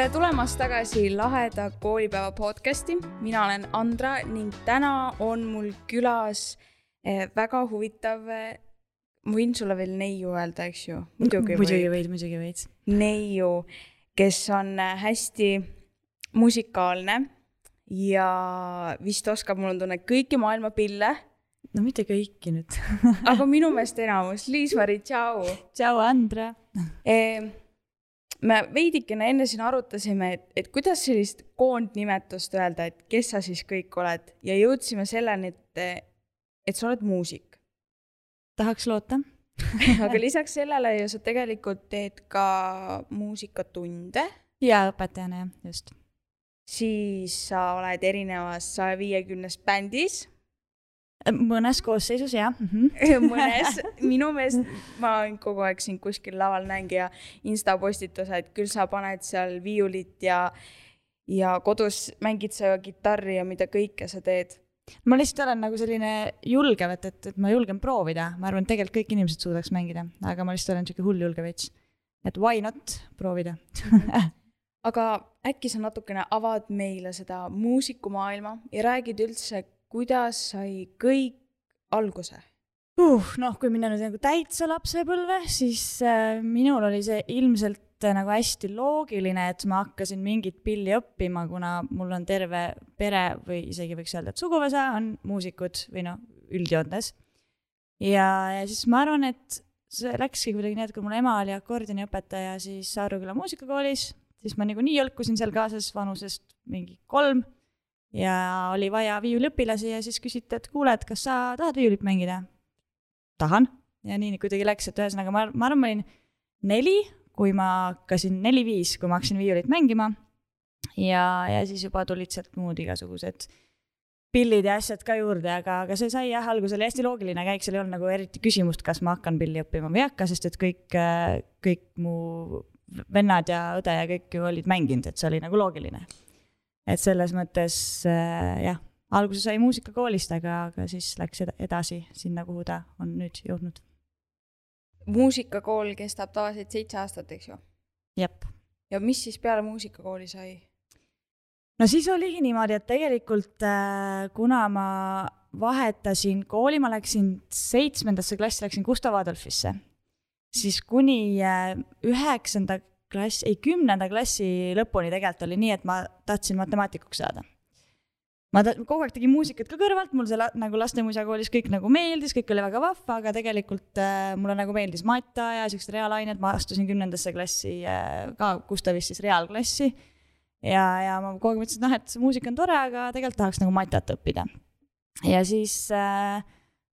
tere tulemast tagasi laheda koolipäeva podcasti, mina olen Andra ning täna on mul külas eh, väga huvitav, eh, ma võin sulle veel neiu öelda, eks ju? muidugi võid, muidugi võid. neiu, kes on eh, hästi musikaalne ja vist oskab, mul on tunne, kõiki maailma pille no mitte kõiki nüüd aga minu meelest enamus. Liis-Mari, tšau. tšau, Andra me veidikene enne siin arutasime, et, et kuidas sellist koondnimetust öelda, et kes sa siis kõik oled ja jõudsime selleni, et, et sa oled muusik. tahaks loota aga lisaks sellele ju sa tegelikult teed ka muusikatunde. jaa, õpetajana jah, just. siis sa oled erinevas saja viiekümnes bändis mõnes koosseisus jah mm. -hmm. mõnes, minu meelest ma kogu aeg sind kuskil laval näengi ja insta postitused, küll sa paned seal viiulit ja, ja kodus mängid sa kitarri ja mida kõike sa teed. ma lihtsalt olen nagu selline julgev, et, et, et ma julgen proovida, ma arvan, et tegelikult kõik inimesed suudaks mängida, aga ma lihtsalt olen sihuke hull julge veits. et why not proovida aga äkki sa natukene avad meile seda muusikumaailma ja räägid üldse kuidas sai kõik alguse uh,? noh, kui minna nüüd nagu täitsa lapsepõlve, siis äh, minul oli see ilmselt äh, nagu hästi loogiline, et ma hakkasin mingit pilli õppima, kuna mul on terve pere või isegi võiks öelda, et suguvõsa on muusikud või noh, üldjoontes. ja, ja siis ma arvan, et see läkski kuidagi nii, et kui mul ema oli akordioniõpetaja siis Saaruküla muusikakoolis, siis ma niikuinii jõlkusin seal kaasas vanusest mingi kolm ja oli vaja viiuliõpilasi ja siis küsiti, et kuule, et kas sa tahad viiulit mängida? tahan. ja nii kuidagi läks, et ühesõnaga ma, ma arvan, ma olin neli, kui ma hakkasin, neli-viis, kui ma hakkasin viiulit mängima. ja, ja siis juba tulid sealt muud igasugused pillid ja asjad ka juurde, aga, aga see sai jah, alguses oli hästi loogiline käik, seal ei olnud nagu eriti küsimust, kas ma hakkan pilli õppima või ei hakka, sest et kõik, kõik mu vennad ja õde ja kõik ju olid mänginud, et see oli nagu loogiline et selles mõttes äh, jah, alguse sai muusikakoolist, aga, aga siis läks edasi sinna, kuhu ta on nüüd jõudnud. muusikakool kestab tavaliselt seitse aastat, eks ju? jep. ja mis siis peale muusikakooli sai? no siis oligi niimoodi, et tegelikult äh, kuna ma vahetasin kooli, ma läksin seitsmendasse klassi, läksin Gustav Adolfisse, siis kuni äh, üheksanda klass, ei kümnenda klassi lõpuni tegelikult oli nii, et ma tahtsin matemaatikuks saada. ma ta-, kogu aeg tegin muusikat ka kõrvalt, mul see la, nagu lastemuusikakoolis kõik nagu meeldis, kõik oli väga vahva, aga tegelikult äh, mulle nagu meeldis matta ja siuksed reaalained, ma astusin kümnendasse klassi äh, ka Gustavis siis reaalklassi. ja, ja ma kogu aeg mõtlesin, et noh, et see muusika on tore, aga tegelikult tahaks nagu matat õppida. ja siis äh,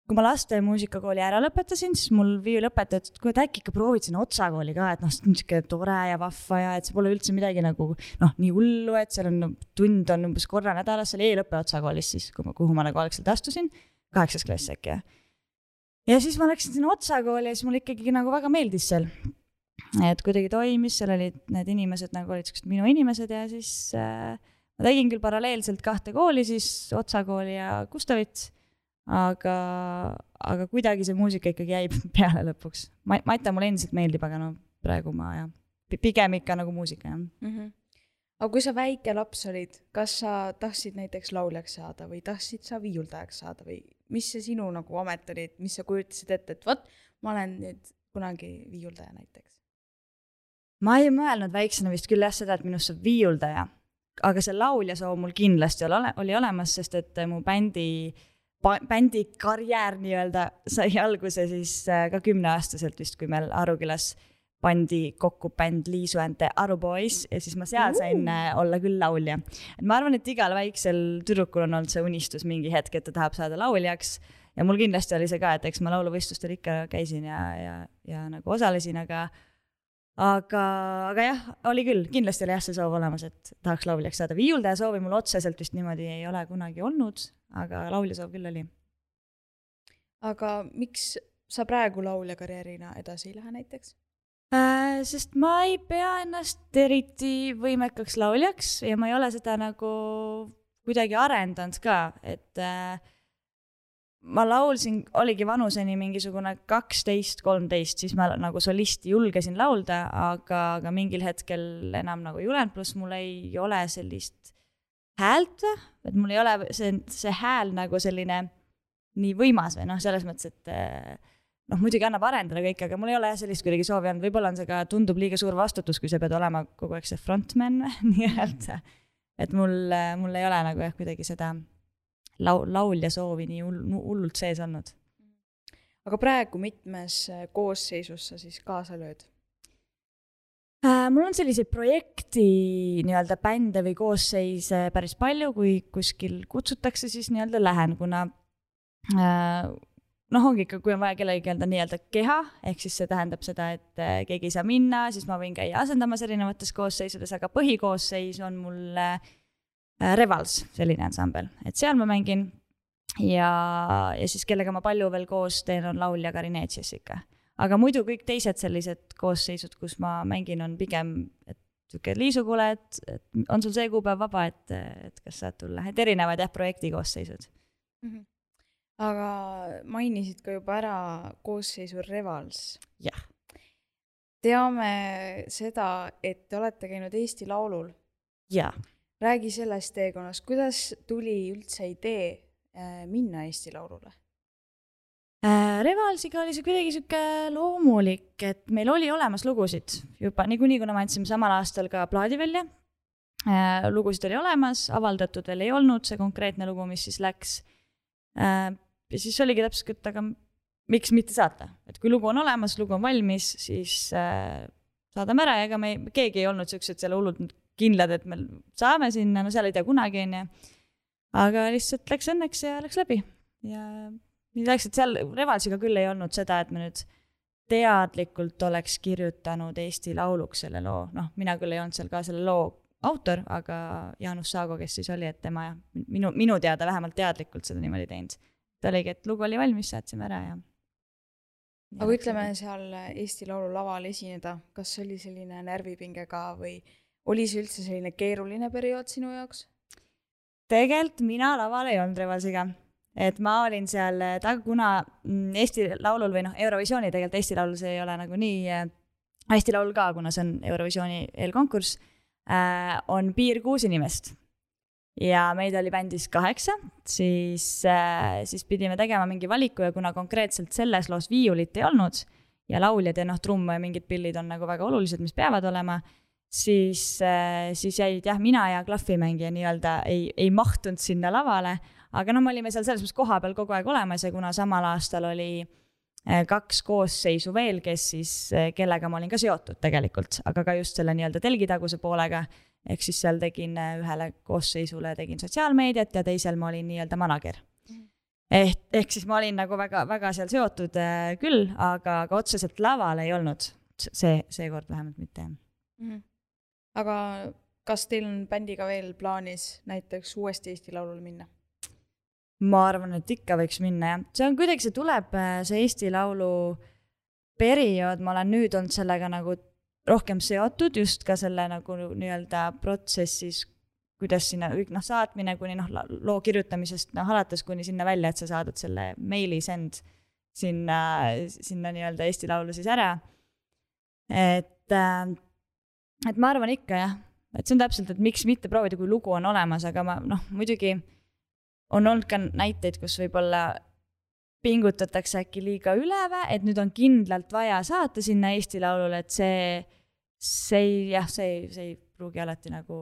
kui ma laste muusikakooli ära lõpetasin, siis mul viiuliõpetaja ütles, et kuule, et äkki ikka proovid sinna Otsa kooli ka, et noh, niisugune tore ja vahva ja et see pole üldse midagi nagu noh, nii hullu, et seal on tund on umbes korra nädalas, see oli eelõpe Otsa koolis siis, kuhu ma nagu algselt astusin, kaheksas klass äkki jah. ja siis ma läksin sinna Otsa kooli ja siis mulle ikkagi nagu väga meeldis seal. et kuidagi toimis, seal olid need inimesed nagu olid siuksed minu inimesed ja siis äh, ma tegin küll paralleelselt kahte kooli siis, Otsa kooli ja Gustavit aga, aga kuidagi see muusika ikkagi jäi peale lõpuks. ma, Mata mulle endiselt meeldib, aga no praegu ma jah, pigem ikka nagu muusika jah mm. -hmm. aga kui sa väike laps olid, kas sa tahtsid näiteks lauljaks saada või tahtsid sa viiuldajaks saada või mis see sinu nagu amet oli, et mis sa kujutasid ette, et vot, ma olen nüüd kunagi viiuldaja näiteks? ma ei mõelnud väiksena vist küll jah seda, et minust saab viiuldaja, aga see laulja soov mul kindlasti ole, oli olemas, sest et mu bändi äh, bändi karjäär nii-öelda sai alguse siis äh, ka kümneaastaselt vist, kui meil Arukülas pandi kokku bänd Liisu and the Aru Boys ja siis ma seal sain uh. olla küll laulja. et ma arvan, et igal väiksel tüdrukul on olnud see unistus mingi hetk, et ta tahab saada lauljaks. ja mul kindlasti oli see ka, et eks ma lauluvõistlustel ikka käisin ja, ja, ja nagu osalesin, aga aga, aga jah, oli küll, kindlasti oli jah see soov olemas, et tahaks lauljaks saada. viiuldaja soovi mul otseselt vist niimoodi ei ole kunagi olnud, aga lauljasoov küll oli. aga miks sa praegu lauljakarjäärina edasi ei lähe näiteks äh,? sest ma ei pea ennast eriti võimekaks lauljaks ja ma ei ole seda nagu kuidagi arendanud ka, et äh, ma laulsin, oligi vanuseni mingisugune kaksteist, kolmteist, siis ma nagu solisti julgesin laulda, aga, aga mingil hetkel enam nagu ei julenud, pluss mul ei ole sellist häält, et mul ei ole see, see hääl nagu selline nii võimas või noh, selles mõttes, et noh, muidugi annab arendada kõike, aga mul ei ole jah sellist kuidagi soovi olnud, võib-olla on see ka, tundub liiga suur vastutus, kui sa pead olema kogu aeg see frontman nii-öelda. et mul, mul ei ole nagu jah, kuidagi seda lau-, laulja soovi nii hull, hullult sees olnud. aga praegu mitmes koosseisus sa siis kaasa lööd? Äh, mul on selliseid projekti nii-öelda bände või koosseise päris palju, kui kuskil kutsutakse, siis nii-öelda lähen, kuna äh, noh, ongi ikka, kui on vaja kellelegi anda nii-öelda keha, ehk siis see tähendab seda, et äh, keegi ei saa minna, siis ma võin käia asendamas erinevates koosseisudes, aga põhikoosseis on mul Revals, selline ansambel, et seal ma mängin. ja, ja siis kellega ma palju veel koos teen, on laulja Karin Eetsiasika aga muidu kõik teised sellised koosseisud, kus ma mängin, on pigem, et sihuke Liisu, kuule, et, et on sul see kuupäev vaba, et, et kas saad tulla, et erinevad jah, projekti koosseisud mm. -hmm. aga mainisid ka juba ära koosseisu Revals. jah. teame seda, et te olete käinud Eesti Laulul. jaa. räägi sellest teekonnast, kuidas tuli üldse idee äh, minna Eesti Laulule Revalsiga oli see kuidagi sihuke loomulik, et meil oli olemas lugusid juba niikuinii, kuna me andsime samal aastal ka plaadi välja. Äh, lugusid oli olemas, avaldatud veel ei olnud see konkreetne lugu, mis siis läks. Äh, ja siis oligi täpselt, et aga miks mitte saata, et kui lugu on olemas, lugu on valmis, siis saadame ära ja ega me, keegi ei olnud siuksed seal hullult kindlad, et me saame sinna, no seal ei tea kunagi, onju. aga lihtsalt läks õnneks ja läks läbi ja nii läks, et seal Revalsiga küll ei olnud seda, et me nüüd teadlikult oleks kirjutanud Eesti Lauluks selle loo, noh, mina küll ei olnud seal ka selle loo autor, aga Jaanus Saago, kes siis oli, et tema minu, minu teada vähemalt teadlikult seda niimoodi teinud. ta oligi, et lugu oli valmis, saatsime ära ja. aga ütleme seal Eesti Laulu laval esineda, kas oli selline närvipinge ka või oli see üldse selline keeruline periood sinu jaoks? tegelikult mina laval ei olnud Revalsiga et ma olin seal äh, taga, kuna mm, Eesti Laulul või noh, Eurovisiooni tegelikult Eesti Laulul see ei ole nagu nii äh,, Eesti Laul ka, kuna see on Eurovisiooni eelkonkurss äh,, on piir kuus inimest. ja meid oli bändis kaheksa, siis siis pidime tegema mingi valiku ja kuna konkreetselt selles loos viiulit ei olnud ja lauljad ja noh, trumm ja mingid pillid on nagu väga olulised, mis peavad olema, siis siis jäid jah, mina ja klahvimängija nii-öelda ei, ei mahtunud sinna lavale aga noh, me olime seal selles mõttes kohapeal kogu aeg olemas ja kuna samal aastal oli eh, kaks koosseisu veel, kes siis, eh, kellega ma olin ka seotud tegelikult, aga ka just selle nii-öelda telgitaguse poolega. ehk siis seal tegin eh, ühele koosseisule tegin sotsiaalmeediat ja teisel ma olin nii-öelda manager. ehk, ehk siis ma olin nagu väga, väga seal seotud küll, aga, aga otseselt laval ei olnud see, seekord vähemalt mitte mm. -hmm. aga kas teil on bändiga veel plaanis näiteks uuesti Eesti Laulule minna? Ma arvan, et ikka võiks minna jah, see on kuidagi, see tuleb, äh, see Eesti Laulu periood, ma olen nüüd olnud sellega nagu rohkem seotud just ka selle nagu nii-öelda protsessis, kuidas sinna kõik noh, saatmine kuni noh, loo kirjutamisest noh, alates kuni sinna välja, et sa saadad selle meili send sinna, sinna nii-öelda Eesti Laulu siis ära. et äh,, et ma arvan ikka jah, et see on täpselt, et miks mitte proovida, kui lugu on olemas, aga ma noh, muidugi on olnud ka näiteid, kus võib-olla pingutatakse äkki liiga üle või, et nüüd on kindlalt vaja saata sinna Eesti Laulule, et see, see ei, jah, see ei, see ei pruugi alati nagu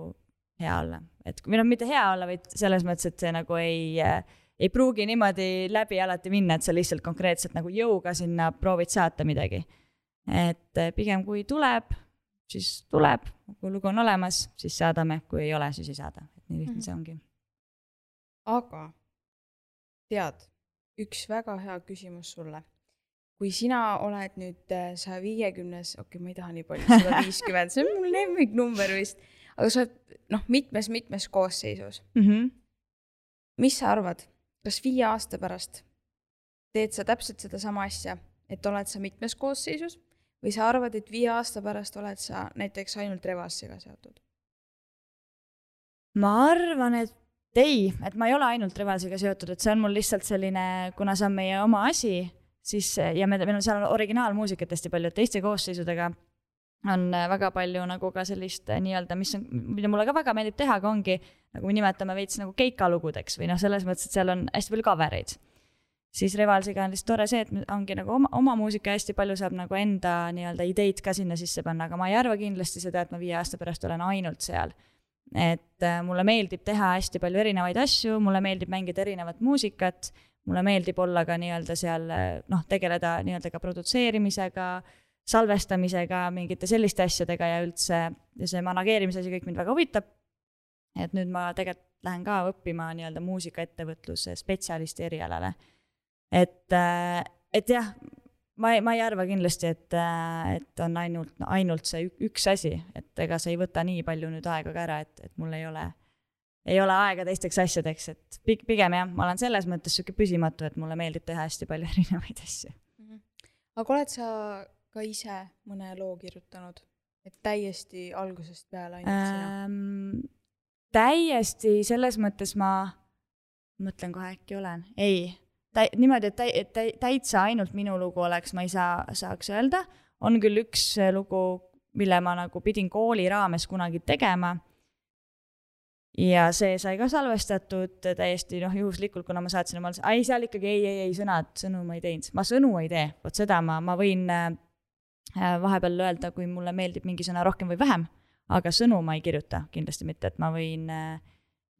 hea olla. et või noh, mitte hea olla, vaid selles mõttes, et see nagu ei, ei pruugi niimoodi läbi alati minna, et sa lihtsalt konkreetselt nagu jõuga sinna proovid saata midagi. et pigem, kui tuleb, siis tuleb, kui lugu on olemas, siis saadame, kui ei ole, siis ei saada, et nii lihtne mm -hmm. see ongi aga tead, üks väga hea küsimus sulle. kui sina oled nüüd äh, saja viiekümnes, okei okay,, ma ei taha nii palju, sada viiskümmend, see on mul lemmiknumber vist, aga sa oled noh, mitmes-mitmes koosseisus mm. -hmm. mis sa arvad, kas viie aasta pärast teed sa täpselt sedasama asja, et oled sa mitmes koosseisus või sa arvad, et viie aasta pärast oled sa näiteks ainult Revassiga seotud? ma arvan, et et ei, et ma ei ole ainult Revalsiga seotud, et see on mul lihtsalt selline, kuna see on meie oma asi, siis ja me, meil on seal originaalmuusikat hästi palju, et teiste koosseisudega on väga palju nagu ka sellist nii-öelda, mis on, mida mulle ka väga meeldib teha, aga ongi nagu me nimetame veits nagu keikalugudeks või noh, selles mõttes, et seal on hästi palju cover eid siis Revalsiga on lihtsalt tore see, et ongi nagu oma, oma muusika hästi palju saab nagu enda nii-öelda ideid ka sinna sisse panna, aga ma ei arva kindlasti seda, et ma viie aasta pärast olen ainult seal. Et äh, mulle meeldib teha hästi palju erinevaid asju, mulle meeldib mängida erinevat muusikat, mulle meeldib olla ka nii-öelda seal noh, tegeleda nii-öelda ka produtseerimisega, salvestamisega, mingite selliste asjadega ja üldse ja see manageerimise asi kõik mind väga huvitab. et nüüd ma tegelikult lähen ka õppima nii-öelda muusikaettevõtluse spetsialisti erialale et, äh, et jah, ma ei, ma ei arva kindlasti, et, et on ainult, ainult see üks asi, et ega see ei võta nii palju nüüd aega ka ära, et, et mul ei ole, ei ole aega teisteks asjadeks, et pigem jah, ma olen selles mõttes sihuke püsimatu, et mulle meeldib teha hästi palju erinevaid asju mm. -hmm. aga oled sa ka ise mõne loo kirjutanud, et täiesti algusest peale ainult sina ähm,? täiesti selles mõttes ma, mõtlen kohe, äkki olen, ei täi-, niimoodi, et täi-, täi-, täitsa ainult minu lugu oleks, ma ei saa, saaks öelda. on küll üks lugu, mille ma nagu pidin kooli raames kunagi tegema. ja see sai ka salvestatud täiesti noh, juhuslikult, kuna ma saatsin omale, ai seal ikkagi ei, ei, ei sõnad, sõnu ma ei teinud, ma sõnu ei tee, vot seda ma, ma võin äh, vahepeal öelda, kui mulle meeldib mingi sõna rohkem või vähem, aga sõnu ma ei kirjuta kindlasti mitte, et ma võin äh,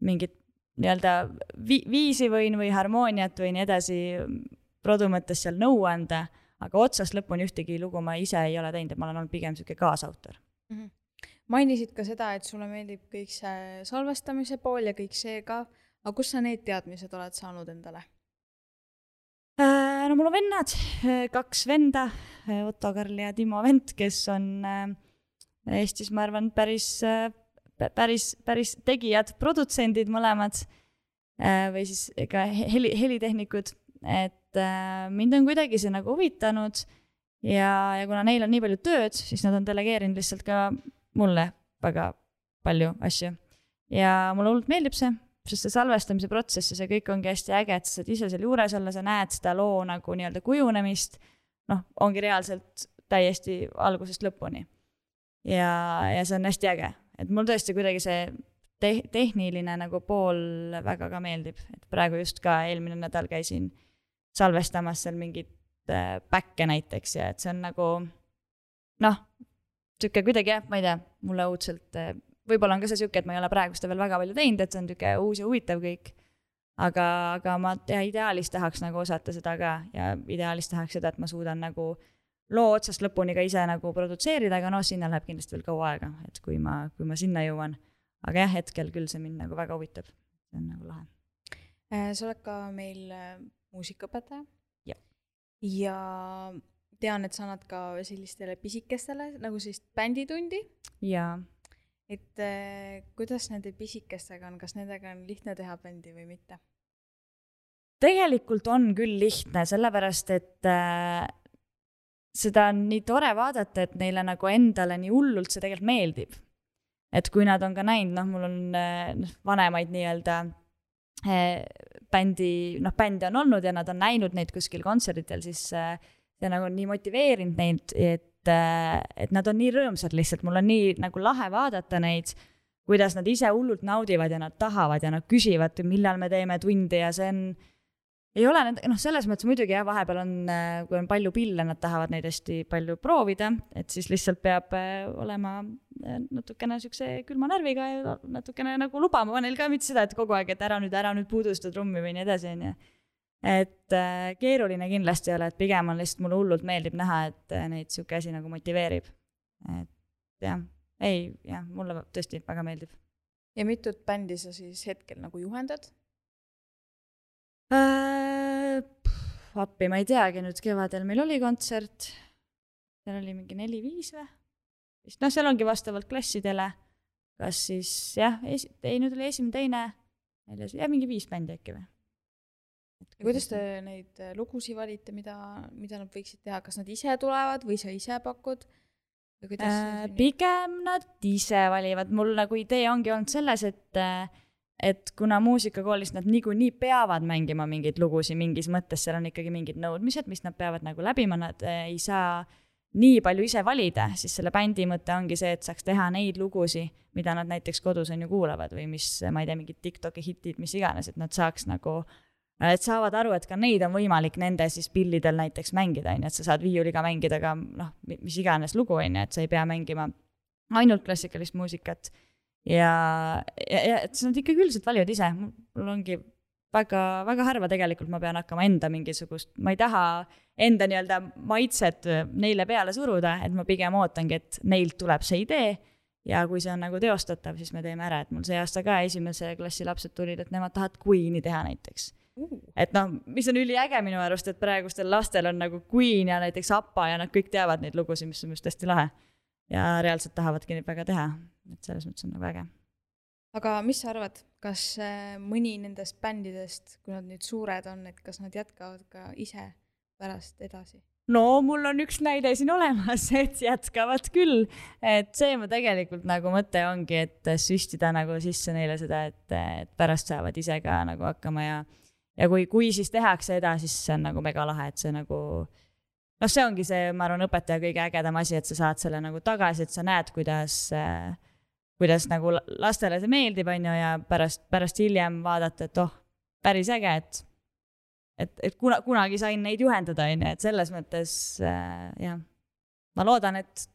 mingit nii-öelda vi-, viisi võin või harmooniat või nii edasi produ mõttes seal nõu anda, aga otsast lõpuni ühtegi lugu ma ise ei ole teinud, et ma olen olnud pigem niisugune kaasautor mm. -hmm. mainisid ka seda, et sulle meeldib kõik see salvestamise pool ja kõik see ka, aga kust sa need teadmised oled saanud endale? Äh, no mul on vennad, äh, kaks venda, äh, Otto-Karl ja Timo Vent, kes on Eestis, ma arvan, päris päris, päris tegijad, produtsendid mõlemad äh, või siis ka heli, helitehnikud, et äh, mind on kuidagi see nagu huvitanud ja, ja kuna neil on nii palju tööd, siis nad on delegeerinud lihtsalt ka mulle väga palju asju. ja mulle hullult meeldib see, sest see salvestamise protsess ja see kõik ongi hästi äge, et sa saad ise seal juures olla, sa näed seda loo nagu nii-öelda kujunemist, noh, ongi reaalselt täiesti algusest lõpuni. ja, ja see on hästi äge et mul tõesti kuidagi see te-, tehniline nagu pool väga ka meeldib, et praegu just ka eelmine nädal käisin salvestamas seal mingit äh, back'e näiteks ja et see on nagu noh, sihuke kuidagi jah, ma ei tea, mulle õudselt äh,, võib-olla on ka see sihuke, et ma ei ole praegu seda veel väga palju teinud, et see on sihuke uus ja huvitav kõik. aga, aga ma ideaalis tahaks nagu osata seda ka ja ideaalis tahaks seda, et ma suudan nagu äh, loo otsast lõpuni ka ise nagu produtseerida, aga noh, sinna läheb kindlasti veel kaua aega, et kui ma, kui ma sinna jõuan. aga jah, hetkel küll see mind nagu väga huvitab, see on nagu lahe. Äh, sa oled ka meil äh, muusikaõpetaja. ja tean, et sa annad ka sellistele pisikestele nagu sellist bänditundi. jaa. et äh, kuidas nende pisikestega on, kas nendega on lihtne teha bändi või mitte? tegelikult on küll lihtne, sellepärast et äh, seda on nii tore vaadata, et neile nagu endale nii hullult see tegelikult meeldib. et kui nad on ka näinud, noh, mul on noh, vanemaid nii-öelda eh, bändi, noh, bände on olnud ja nad on näinud neid kuskil kontserditel, siis eh, see nagu on nii motiveerinud neid, et eh,, et nad on nii rõõmsad lihtsalt, mul on nii nagu lahe vaadata neid, kuidas nad ise hullult naudivad ja nad tahavad ja nad küsivad, millal me teeme tundi ja see on ei ole need, noh, selles mõttes muidugi jah, vahepeal on, äh, kui on palju pille, nad tahavad neid hästi palju proovida, et siis lihtsalt peab äh, olema äh, natukene siukse külma närviga ja natukene nagu lubama neil ka mitte seda, et kogu aeg, et ära nüüd, ära nüüd puudusta trummi või nii edasi, on ju. et keeruline kindlasti ei ole, et pigem on lihtsalt mulle hullult meeldib näha, et neid sihuke asi nagu motiveerib. et jah, ei, jah, mulle tõesti väga meeldib. ja mitut bändi sa siis hetkel nagu juhendad? Äh,? appi, ma ei teagi, nüüd kevadel meil oli kontsert, seal oli mingi neli-viis või? vist noh, seal ongi vastavalt klassidele, kas siis jah, esi-, ei nüüd oli esimene, teine, neljas, jah, mingi viis bändi äkki või? ja kuidas te neid äh, lugusid valite, mida, mida nad võiksid teha, kas nad ise tulevad või sa ise pakud? Äh, pigem nad ise valivad, mul nagu idee ongi olnud selles, et äh, et kuna muusikakoolis nad niikuinii peavad mängima mingeid lugusid mingis mõttes, seal on ikkagi mingid nõudmised, mis nad peavad nagu läbima, nad eh, ei saa nii palju ise valida, siis selle bändi mõte ongi see, et saaks teha neid lugusid, mida nad näiteks kodus on ju kuulavad või mis, ma ei tea, mingid Tiktoki hitid, mis iganes, et nad saaks nagu et saavad aru, et ka neid on võimalik nende siis pillidel näiteks mängida, on ju, et sa saad viiuliga mängida ka noh, mis iganes lugu, on ju, et sa ei pea mängima ainult klassikalist muusikat. Ja, ja, ja et nad ikkagi üldiselt valivad ise, mul ongi väga, väga harva tegelikult ma pean hakkama enda mingisugust, ma ei taha enda nii-öelda maitset neile peale suruda, et ma pigem ootangi, et neilt tuleb see idee. Ja kui see on nagu teostatav, siis me teeme ära, et mul see aasta ka esimese klassi lapsed tulid, et nemad tahavad Queen'i teha näiteks. Uh.. et noh, mis on üliäge minu arust, et praegustel lastel on nagu Queen ja näiteks APA ja nad kõik teavad neid lugusid, mis on minu arust hästi lahe. Ja reaalselt tahavadki väga teha, et selles mõttes on nagu äge. aga mis sa arvad, kas äh, mõni nendest bändidest, kui nad nüüd suured on, et kas nad jätkavad ka ise pärast edasi? no mul on üks näide siin olemas, et jätkavad küll. et see mu tegelikult nagu mõte ongi, et süstida nagu sisse neile seda, et, et pärast saavad ise ka nagu hakkama ja ja kui, kui siis tehakse edasi, siis see on nagu megalahe, et see nagu noh, see ongi see, ma arvan, õpetaja kõige ägedam asi, et sa saad selle nagu tagasi, et sa näed, kuidas äh, kuidas nagu lastele see meeldib, on ju, ja pärast, pärast hiljem vaadata, et oh, päris äge, et et, et kuna, kunagi sain neid juhendada, on ju, et selles mõttes äh, jah, ma loodan, et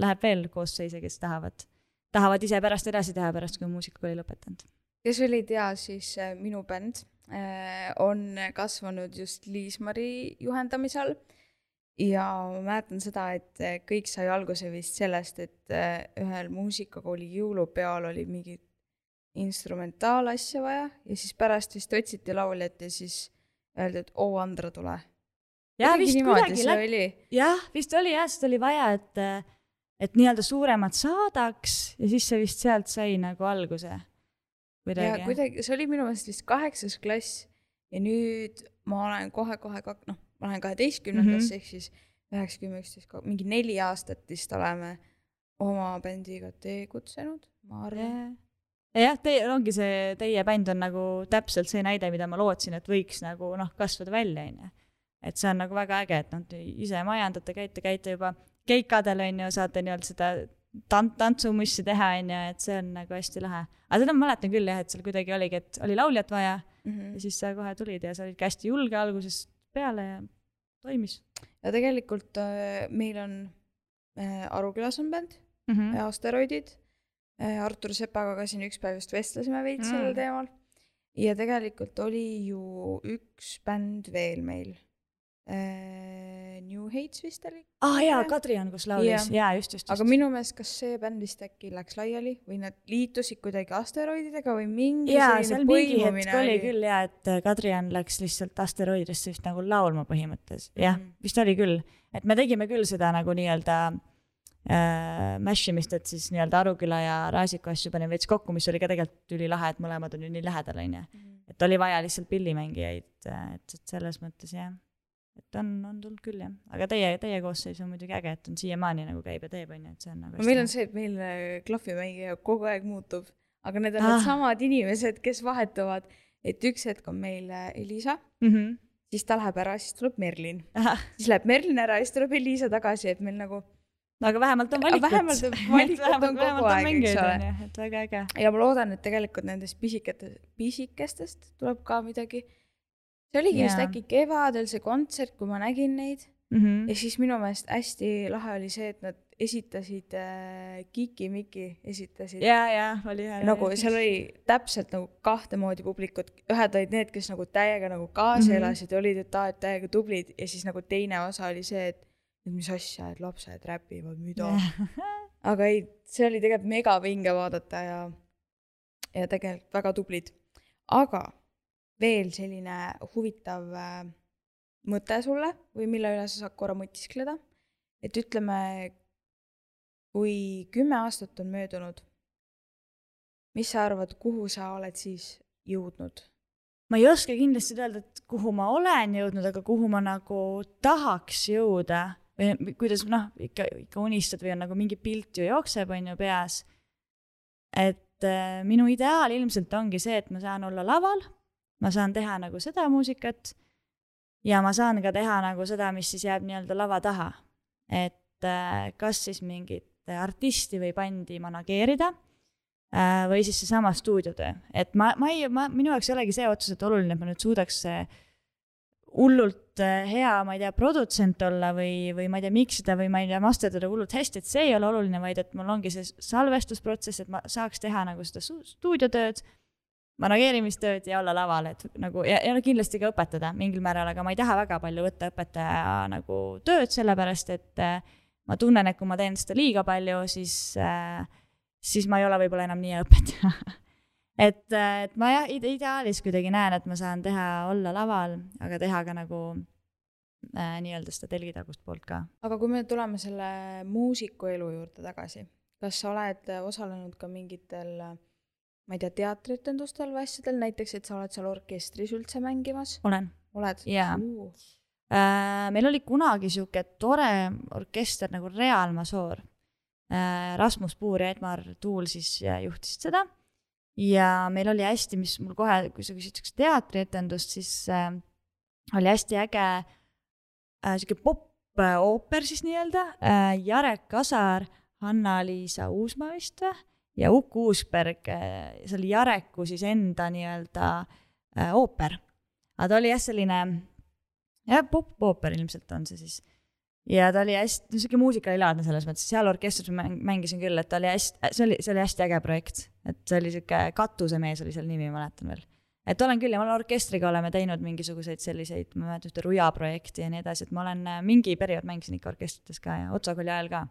läheb veel koosseise, kes tahavad, tahavad ise pärast edasi teha, pärast kui muusikakooli lõpetanud. kes olid ja siis äh, minu bänd Äh, on kasvanud just Liismari juhendamisel ja ma mäletan seda, et äh, kõik sai alguse vist sellest, et äh, ühel muusikakooli jõulupeol oli mingi instrumentaalasja vaja ja siis pärast vist otsiti lauljat ja siis öeldi, et oo, Andra, tule. jah, vist kuidagi läks, jah, vist oli jah, sest oli vaja, et, et nii-öelda suuremat saadaks ja siis see vist sealt sai nagu alguse. Ja kuidagi, see oli minu meelest vist kaheksas klass ja nüüd ma olen kohe-kohe kak-, noh, ma lähen kaheteistkümnendasse mm -hmm. ehk siis üheksa, kümme, üksteist, mingi neli aastat vist oleme oma bändiga tegutsenud, ma arvan yeah jah, teie, ongi see, teie bänd on nagu täpselt see näide, mida ma lootsin, et võiks nagu noh, kasvada välja, on ju. et see on nagu väga äge, et noh, te ise majandate, käite, käite juba keikadel, on ju, saate nii-öelda seda tant-, tantsumussi teha, on ju, et see on nagu hästi lahe. aga seda ma mäletan küll jah, et seal kuidagi oligi, et oli lauljat vaja mm -hmm. ja siis sa kohe tulid ja sa olid ka hästi julge algusest peale ja toimis. ja tegelikult äh, meil on äh, Arukülas on bänd mm, -hmm. Asteroidid äh,. Artur Sepaga ka siin üks päev just vestlesime veits mm sellel teemal. ja tegelikult oli ju üks bänd veel meil äh, New Hates vist oli. aa ah, jaa, Kadrian, kus laulis, jaa, just, just, just. aga minu meelest, kas see bänd vist äkki läks laiali või nad liitusid kuidagi asteroididega või mingi jaa, seal mingi hetk oli küll jaa, et äh, Kadrian läks lihtsalt asteroididesse vist nagu laulma põhimõttes, jah mm, vist oli küll. et me tegime küll seda nagu nii-öelda äh, mash imist, et siis nii-öelda Aruküla ja Raasiku asju panime veits kokku, mis oli ka tegelikult ülilahe, et mõlemad on ju nii lähedal, on ju. Mhm. et oli vaja lihtsalt pillimängijaid, et, et selles mõttes jah et on, on tulnud küll jah, aga teie, teie koosseis on muidugi äge, et on siiamaani nagu käib ja teeb, on ju, et see on nagu meil on see, et meil äh, klahvimängija kogu aeg muutub, aga need on ah. needsamad inimesed, kes vahetuvad, et üks hetk on meil äh, Elisa mm, -hmm. siis ta läheb ära, siis tuleb Merlin, siis läheb Merlin ära, siis tuleb Elisa tagasi, et meil nagu no aga vähemalt on valikut. vähemalt valikut on kogu aeg, eks ole. et väga äge. ja ma loodan, et tegelikult nendest pisiketest, pisikestest tuleb ka midagi see oligi yeah. vist äkki kevadel see kontsert, kui ma nägin neid mm. -hmm. ja siis minu meelest hästi lahe oli see, et nad esitasid äh, Kiki Miki esitasid. ja, ja oli hea. nagu seal oli täpselt nagu kahte moodi publikut, ühed olid need, kes nagu täiega nagu kaasa mm -hmm. elasid olid, et aa, et täiega tublid ja siis nagu teine osa oli see, et et mis asja, et lapsed räpivad, mida aga ei, see oli tegelikult megavinge vaadata ja, ja tegelikult väga tublid. aga veel selline huvitav äh, mõte sulle või mille üle sa saad korra mõtiskleda. et ütleme, kui kümme aastat on möödunud, mis sa arvad, kuhu sa oled siis jõudnud? ma ei oska kindlasti öelda, et kuhu ma olen jõudnud, aga kuhu ma nagu tahaks jõuda või kuidas noh, ikka, ikka unistad või on nagu mingi pilt ju jookseb, on ju peas. et äh, minu ideaal ilmselt ongi see, et ma saan olla laval, ma saan teha nagu seda muusikat ja ma saan ka teha nagu seda, mis siis jääb nii-öelda lava taha. et äh, kas siis mingit artisti või bändi manageerida äh, või siis seesama stuudiotöö, et ma, ma ei, ma, minu jaoks ei olegi see otseselt oluline, et ma nüüd suudaks hullult hea, ma ei tea, produtsent olla või, või ma ei tea, miksida või ma ei tea, masterdada hullult hästi, et see ei ole oluline, vaid et mul ongi see salvestusprotsess, et ma saaks teha nagu seda stuudiotööd manageerimistööd ja olla laval, et nagu ja, ja kindlasti ka õpetada mingil määral, aga ma ei taha väga palju võtta õpetaja nagu tööd, sellepärast et äh, ma tunnen, et kui ma teen seda liiga palju, siis äh,, siis ma ei ole võib-olla enam nii hea õpetaja et, äh, et ma jah, ideaalis kuidagi näen, et ma saan teha, olla laval, aga teha ka nagu äh, nii-öelda seda telgitagust poolt ka. aga kui me tuleme selle muusiku elu juurde tagasi, kas sa oled osalenud ka mingitel äh, ma ei tea, teatrietendustel või asjadel, näiteks, et sa oled seal orkestris üldse mängimas? olen. oled? jaa. Äh, meil oli kunagi sihuke tore orkester nagu Real Masoor äh,. Rasmus Puur ja Edmar Tuul siis juhtisid seda. ja meil oli hästi, mis mul kohe, kui sa küsid sihukest teatrietendust, siis äh, oli hästi äge äh, sihuke pop-ooper siis nii-öelda äh,. Jarek Kasar, Hanna-Liisa Uusmaa vist või? Ja Uku Uusberg, äh, see oli Jareku siis enda nii-öelda äh, ooper. aga ta oli jah, selline, jah, pop-ooper ilmselt on see siis. ja ta oli hästi, niisugune muusikalilaadne selles mõttes, seal orkestris ma mängisin küll, et ta oli hästi, see oli, see oli hästi äge projekt. et see oli niisugune Katusemees oli selle nimi, mäletan veel. et olen küll ja ma olen orkestriga oleme teinud mingisuguseid selliseid, ma mäletan ühte Ruja projekti ja nii edasi, et ma olen äh, mingi periood mängisin ikka orkestrites ka ja Otsa kooli ajal ka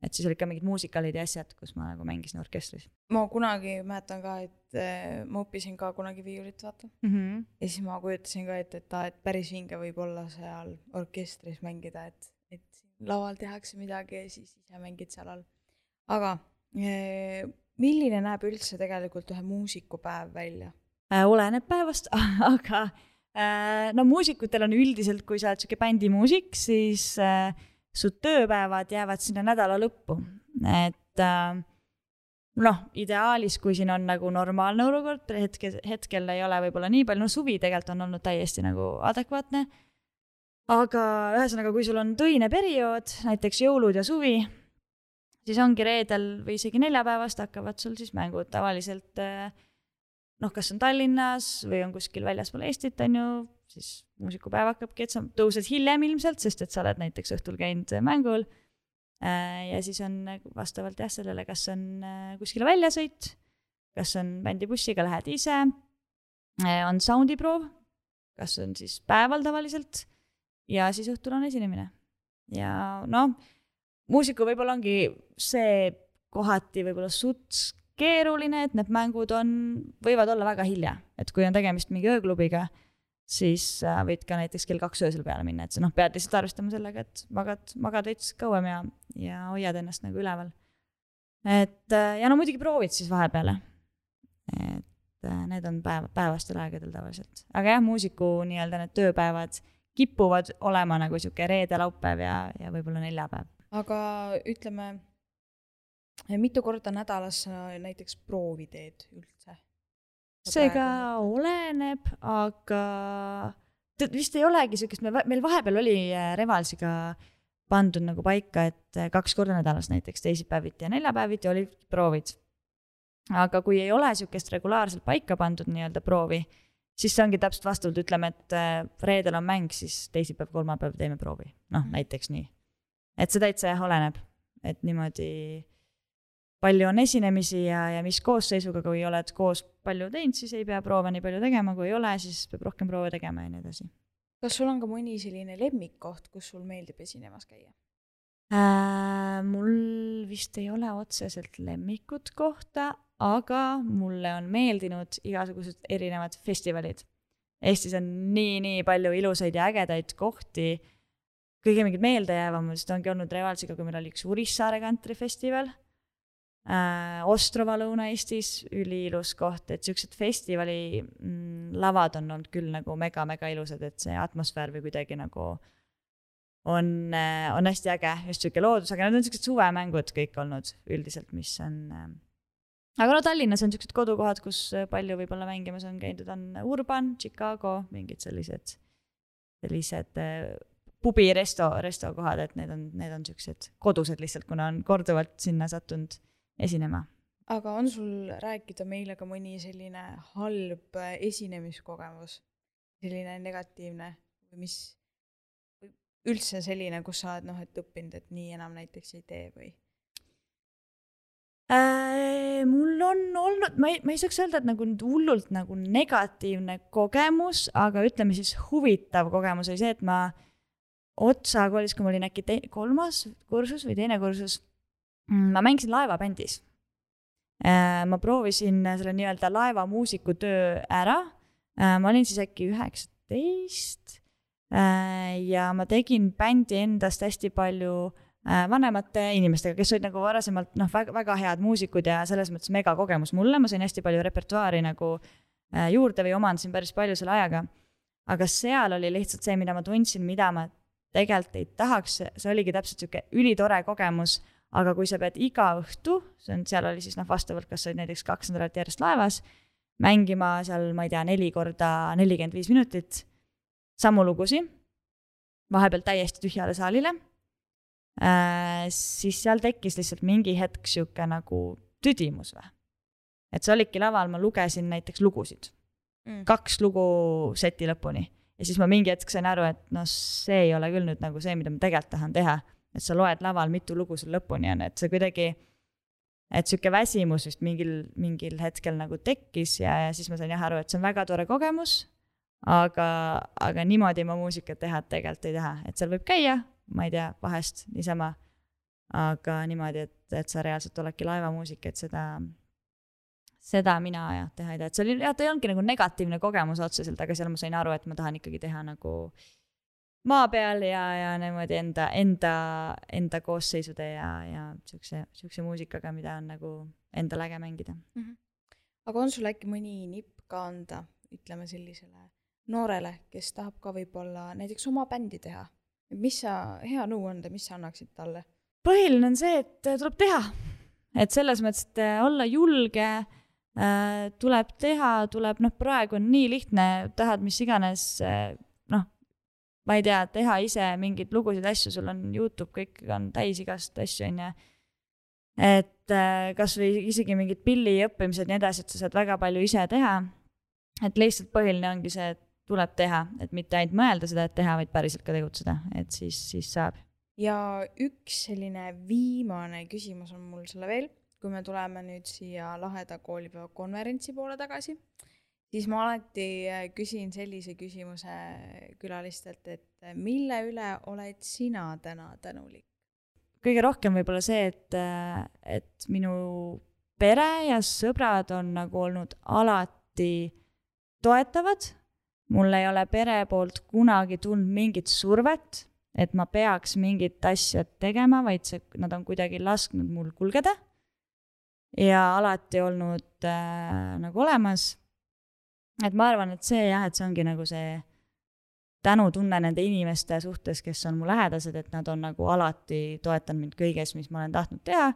et siis olid ka mingid muusikalid ja asjad, kus ma nagu mängisin orkestris. ma kunagi mäletan ka, et äh, ma õppisin ka kunagi viiulit, vaata mm. -hmm. ja siis ma kujutasin ka ette, et aa, et päris vinge võib olla seal orkestris mängida, et, et laval tehakse midagi ja siis ise mängid seal all. aga äh, milline näeb üldse tegelikult ühe muusiku päev välja äh,? oleneb päevast aga äh, no muusikutel on üldiselt, kui sa oled sihuke bändimuusik, siis äh, su tööpäevad jäävad sinna nädala lõppu, et äh, noh, ideaalis, kui siin on nagu normaalne olukord, hetkel, hetkel ei ole võib-olla nii palju, no suvi tegelikult on olnud täiesti nagu adekvaatne. aga ühesõnaga, kui sul on töine periood, näiteks jõulud ja suvi, siis ongi reedel või isegi neljapäevast hakkavad sul siis mängud tavaliselt äh, noh, kas on Tallinnas või on kuskil väljaspool Eestit, on ju, siis muusikupäev hakkabki, et sa tõused hiljem ilmselt, sest et sa oled näiteks õhtul käinud mängul. Äh, ja siis on vastavalt jah, sellele, kas on äh, kuskile väljasõit, kas on bändibussiga, lähed ise, äh, on soundiproov, kas on siis päeval tavaliselt ja siis õhtul on esinemine. ja noh, muusiku võib-olla ongi see kohati võib-olla suts keeruline, et need mängud on, võivad olla väga hilja, et kui on tegemist mingi ööklubiga, siis äh, võid ka näiteks kell kaks öösel peale minna, et sa noh, pead lihtsalt arvestama sellega, et magad, magad veits kauem ja, ja hoiad ennast nagu üleval. et äh, ja no muidugi proovid siis vahepeale. et äh, need on päev, päevastel aegadel tavaliselt, aga jah, muusiku nii-öelda need tööpäevad kipuvad olema nagu sihuke reede, laupäev ja, ja võib-olla neljapäev. aga ütleme mitu korda nädalas sa näiteks proovi teed üldse? See ka oleneb, aga tead, vist ei olegi siukest, me, meil vahepeal oli äh, Revalsiga pandud nagu paika, et äh, kaks korda nädalas näiteks teisipäeviti ja neljapäeviti olid proovid. aga kui ei ole sihukest regulaarselt paika pandud nii-öelda proovi, siis see ongi täpselt vastavalt, ütleme, et äh, reedel on mäng, siis teisipäev, kolmapäev teeme proovi, noh mm. näiteks nii. et see täitsa jah oleneb, et niimoodi palju on esinemisi ja, ja mis koosseisuga, kui oled koos palju teinud, siis ei pea proove nii palju tegema, kui ei ole, siis peab rohkem proove tegema ja nii edasi. kas sul on ka mõni selline lemmikkoht, kus sul meeldib esinemas käia äh,? mul vist ei ole otseselt lemmikut kohta, aga mulle on meeldinud igasugused erinevad festivalid. Eestis on nii-nii palju ilusaid ja ägedaid kohti. kõige mingid meeldejäävamad ongi olnud Revalsiga, kui meil oli üks Urissaare kantrifestival äh,. Ostrova Lõuna-Eestis, üliilus koht, et siuksed festivali mm, lavad on olnud küll nagu mega-mega ilusad, et see atmosfäär või kuidagi nagu on, äh, on hästi äge, just sihuke loodus, aga need on siuksed suvemängud kõik olnud üldiselt, mis on äh, aga no Tallinnas on siuksed kodukohad, kus palju võib-olla mängimas on käidud, on Urban, Chicago, mingid sellised, sellised äh, pubi resto, restokohad, et need on, need on siuksed kodused lihtsalt, kuna on korduvalt sinna sattunud esinema. aga on sul rääkida meile ka mõni selline halb äh, esinemiskogemus, selline negatiivne või mis, või üldse selline, kus sa oled noh, et õppinud, et nii enam näiteks ei tee või? Äh, mul on olnud, ma ei, ma ei saaks öelda, et nagu nüüd hullult nagu negatiivne kogemus, aga ütleme siis huvitav kogemus oli see, et ma Otsa koolis, kui ma olin äkki kolmas kursus või teine kursus, ma mängisin laevabändis. Äh, ma proovisin selle nii-öelda laevamuusiku töö ära, äh, ma olin siis äkki üheksateist ja ma tegin bändi endast hästi palju Äh, vanemate inimestega, kes olid nagu varasemalt noh, väga, väga head muusikud ja selles mõttes megakogemus mulle, ma sain hästi palju repertuaari nagu äh, juurde või omandasin päris palju selle ajaga. aga seal oli lihtsalt see, mida ma tundsin, mida ma tegelikult ei tahaks, see oligi täpselt sihuke ülitore kogemus, aga kui sa pead iga õhtu, see on, seal oli siis noh, vastavalt, kas sa olid näiteks kaks nädalat järjest laevas, mängima seal, ma ei tea, neli korda nelikümmend viis minutit samu lugusid, vahepeal täiesti tühjale saalile äh,, siis seal tekkis lihtsalt mingi hetk sihuke nagu tüdimus või. et sa olidki laval, ma lugesin näiteks lugusid mm., kaks lugu seti lõpuni ja siis ma mingi hetk sain aru, et noh, see ei ole küll nüüd nagu see, mida ma tegelikult tahan teha. Et sa loed laval, mitu lugu sul lõpuni on, et see kuidagi, et sihuke väsimus vist mingil, mingil hetkel nagu tekkis ja, ja siis ma sain jah aru, et see on väga tore kogemus. aga, aga niimoodi ma muusikat teha tegelikult ei taha, et seal võib käia, ma ei tea, vahest niisama. aga niimoodi, et, et sa reaalselt oledki laevamuusik, et seda, seda mina jah teha ei taha, et see oli, jah, ta ei olnudki nagu negatiivne kogemus otseselt, aga seal ma sain aru, et ma tahan ikkagi teha nagu maa peal ja, ja niimoodi enda, enda, enda koosseisude ja, ja siukse, siukse muusikaga, mida on nagu endal äge mängida mm. -hmm. aga on sul äkki mõni nipp ka anda, ütleme sellisele noorele, kes tahab ka võib-olla näiteks oma bändi teha mis sa, hea nõuande, mis sa annaksid talle? põhiline on see, et tuleb teha. et selles mõttes, et äh, olla julge äh,, tuleb teha, tuleb, noh, praegu on nii lihtne, tahad mis iganes äh,, ma ei tea, teha ise mingeid lugusid, asju, sul on Youtube, kõik on täis igast asju, on ju. et äh, kasvõi isegi mingid pilli õppimised ja nii edasi, et sa saad väga palju ise teha. et lihtsalt põhiline ongi see, et tuleb teha, et mitte ainult mõelda seda, et teha, vaid päriselt ka tegutseda, et siis, siis saab. ja üks selline viimane küsimus on mul sulle veel, kui me tuleme nüüd siia laheda koolipäeva konverentsi poole tagasi, siis ma alati äh, küsin sellise küsimuse külalistelt, et mille üle oled sina täna tänulik? kõige rohkem võib-olla see, et, äh, et minu pere ja sõbrad on nagu olnud alati toetavad mul ei ole pere poolt kunagi tulnud mingit survet, et ma peaks mingit asja tegema, vaid see, nad on kuidagi lasknud mul kulgeda. ja alati olnud äh, nagu olemas. Et ma arvan, et see jah, et see ongi nagu see tänutunne nende inimeste suhtes, kes on mu lähedased, et nad on nagu alati toetanud mind kõiges, mis ma olen tahtnud teha.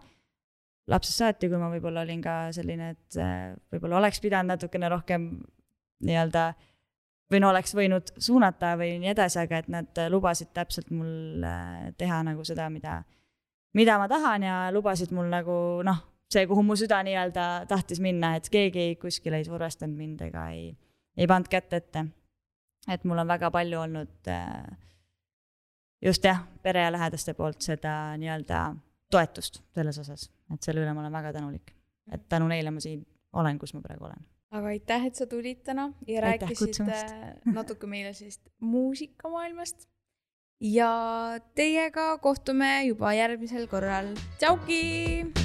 lapsest saati, kui ma võib-olla olin ka selline, et äh, võib-olla oleks pidanud natukene rohkem nii-öelda või no oleks võinud suunata või nii edasi, aga et nad lubasid täpselt mul äh, teha nagu seda, mida, mida ma tahan ja lubasid mul nagu noh, see, kuhu mu süda nii-öelda tahtis minna, et keegi kuskil ei survestanud mind ega ei, ei pannud kätt ette. et mul on väga palju olnud äh, just jah, pere ja lähedaste poolt seda nii-öelda toetust selles osas, et selle üle ma olen väga tänulik. et tänu neile ma siin olen, kus ma praegu olen aga aitäh, et sa tulid täna ja aitäh rääkisid äh, natuke meile sellist muusikamaailmast. ja teiega kohtume juba järgmisel korral. tšauki.